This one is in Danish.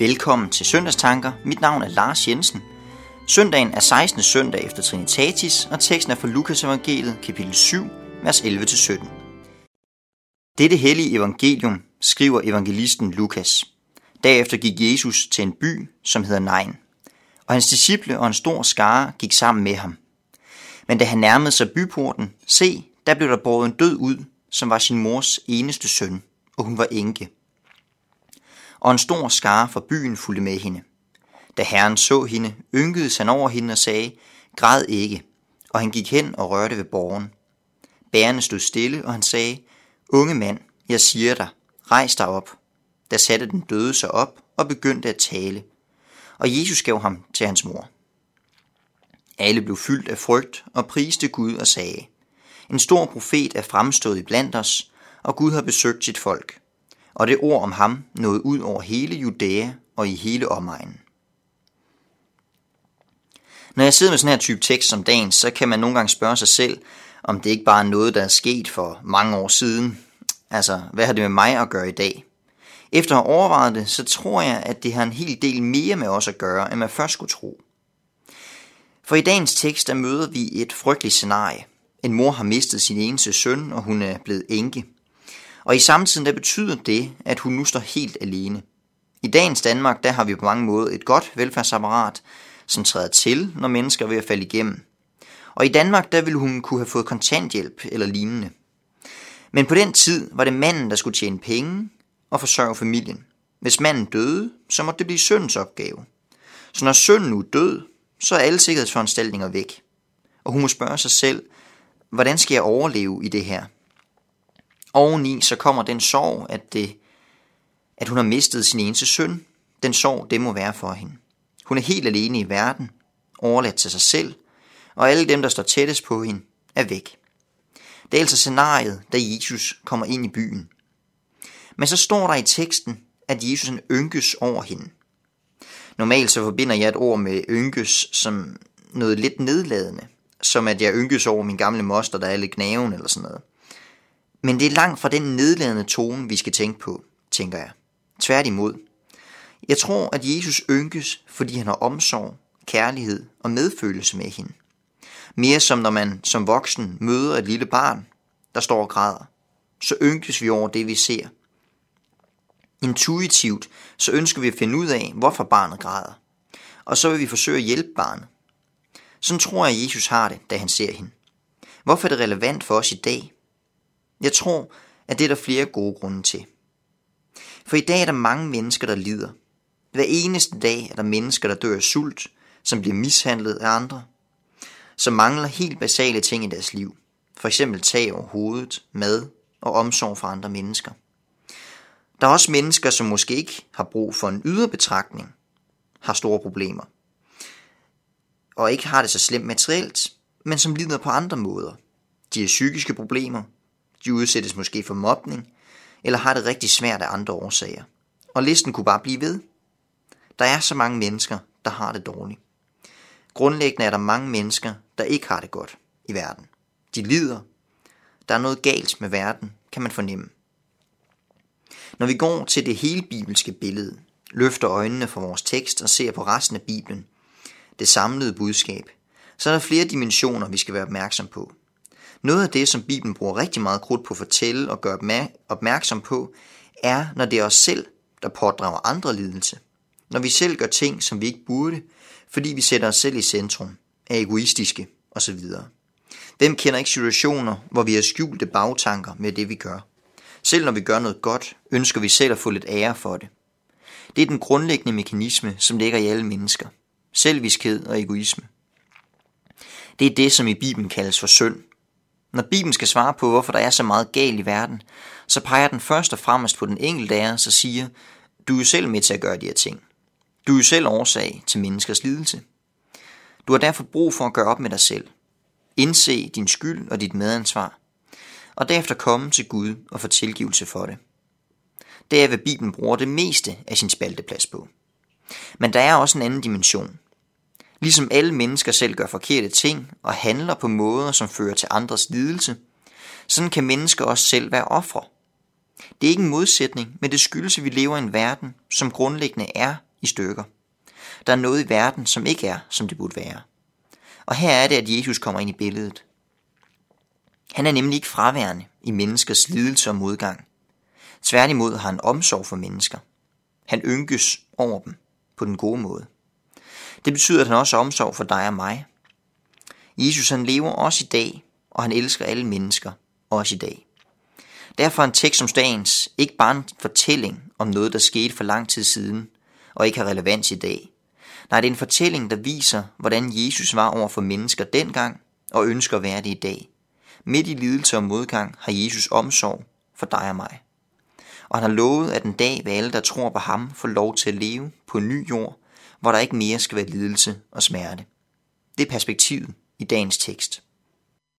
Velkommen til Søndagstanker. Mit navn er Lars Jensen. Søndagen er 16. søndag efter Trinitatis, og teksten er fra Lukas evangeliet, kapitel 7, vers 11-17. Dette hellige evangelium skriver evangelisten Lukas. Derefter gik Jesus til en by, som hedder Nain, og hans disciple og en stor skare gik sammen med ham. Men da han nærmede sig byporten, se, der blev der båret en død ud, som var sin mors eneste søn, og hun var enke og en stor skare fra byen fulgte med hende. Da herren så hende, ynkede han over hende og sagde, græd ikke, og han gik hen og rørte ved borgen. Bærene stod stille, og han sagde, unge mand, jeg siger dig, rejs dig op. Da satte den døde sig op og begyndte at tale, og Jesus gav ham til hans mor. Alle blev fyldt af frygt og priste Gud og sagde, en stor profet er fremstået i blandt os, og Gud har besøgt sit folk og det ord om ham nåede ud over hele Judæa og i hele omegnen. Når jeg sidder med sådan her type tekst som dagens, så kan man nogle gange spørge sig selv, om det ikke bare er noget, der er sket for mange år siden. Altså, hvad har det med mig at gøre i dag? Efter at have overvejet det, så tror jeg, at det har en hel del mere med os at gøre, end man først skulle tro. For i dagens tekst, der møder vi et frygteligt scenarie. En mor har mistet sin eneste søn, og hun er blevet enke. Og i samtiden der betyder det, at hun nu står helt alene. I dagens Danmark, der har vi på mange måder et godt velfærdsapparat, som træder til, når mennesker er ved at falde igennem. Og i Danmark, der ville hun kunne have fået kontanthjælp eller lignende. Men på den tid var det manden, der skulle tjene penge og forsørge familien. Hvis manden døde, så måtte det blive søndens opgave. Så når sønnen nu er død, så er alle sikkerhedsforanstaltninger væk. Og hun må spørge sig selv, hvordan skal jeg overleve i det her? Oveni så kommer den sorg, at, det, at hun har mistet sin eneste søn. Den sorg, det må være for hende. Hun er helt alene i verden, overladt til sig selv, og alle dem, der står tættest på hende, er væk. Det er altså scenariet, da Jesus kommer ind i byen. Men så står der i teksten, at Jesus han ynkes over hende. Normalt så forbinder jeg et ord med ynkes som noget lidt nedladende, som at jeg ynkes over min gamle moster, der er lidt gnaven eller sådan noget. Men det er langt fra den nedladende tone, vi skal tænke på, tænker jeg. Tværtimod. Jeg tror, at Jesus ynkes, fordi han har omsorg, kærlighed og medfølelse med hende. Mere som når man som voksen møder et lille barn, der står og græder. Så ynkes vi over det, vi ser. Intuitivt så ønsker vi at finde ud af, hvorfor barnet græder. Og så vil vi forsøge at hjælpe barnet. Sådan tror jeg, at Jesus har det, da han ser hende. Hvorfor er det relevant for os i dag? Jeg tror, at det er der flere gode grunde til. For i dag er der mange mennesker, der lider. Hver eneste dag er der mennesker, der dør af sult, som bliver mishandlet af andre, som mangler helt basale ting i deres liv. For eksempel tag over hovedet, mad og omsorg for andre mennesker. Der er også mennesker, som måske ikke har brug for en ydre betragtning, har store problemer, og ikke har det så slemt materielt, men som lider på andre måder. De har psykiske problemer, de udsættes måske for mobning, eller har det rigtig svært af andre årsager. Og listen kunne bare blive ved. Der er så mange mennesker, der har det dårligt. Grundlæggende er der mange mennesker, der ikke har det godt i verden. De lider. Der er noget galt med verden, kan man fornemme. Når vi går til det hele bibelske billede, løfter øjnene fra vores tekst og ser på resten af Bibelen, det samlede budskab, så er der flere dimensioner, vi skal være opmærksom på. Noget af det, som Bibelen bruger rigtig meget krudt på at fortælle og gøre opmærksom på, er, når det er os selv, der pådrager andre lidelse. Når vi selv gør ting, som vi ikke burde, fordi vi sætter os selv i centrum, er egoistiske osv. Hvem kender ikke situationer, hvor vi har skjulte bagtanker med det, vi gør? Selv når vi gør noget godt, ønsker vi selv at få lidt ære for det. Det er den grundlæggende mekanisme, som ligger i alle mennesker. Selviskhed og egoisme. Det er det, som i Bibelen kaldes for synd, når Bibelen skal svare på, hvorfor der er så meget galt i verden, så peger den først og fremmest på den enkelte af os og siger, du er jo selv med til at gøre de her ting. Du er jo selv årsag til menneskers lidelse. Du har derfor brug for at gøre op med dig selv. Indse din skyld og dit medansvar. Og derefter komme til Gud og få tilgivelse for det. Det er, hvad Bibelen bruger det meste af sin spalteplads på. Men der er også en anden dimension. Ligesom alle mennesker selv gør forkerte ting og handler på måder, som fører til andres lidelse, sådan kan mennesker også selv være ofre. Det er ikke en modsætning, men det skyldes, at vi lever i en verden, som grundlæggende er i stykker. Der er noget i verden, som ikke er, som det burde være. Og her er det, at Jesus kommer ind i billedet. Han er nemlig ikke fraværende i menneskers lidelse og modgang. Tværtimod har han omsorg for mennesker. Han ynkes over dem på den gode måde. Det betyder, at han også har omsorg for dig og mig. Jesus han lever også i dag, og han elsker alle mennesker, også i dag. Derfor er en tekst som dagens ikke bare en fortælling om noget, der skete for lang tid siden, og ikke har relevans i dag. Nej, det er en fortælling, der viser, hvordan Jesus var over for mennesker dengang, og ønsker at være det i dag. Midt i lidelse og modgang har Jesus omsorg for dig og mig. Og han har lovet, at en dag vil alle, der tror på ham, få lov til at leve på en ny jord, hvor der ikke mere skal være lidelse og smerte. Det er perspektivet i dagens tekst.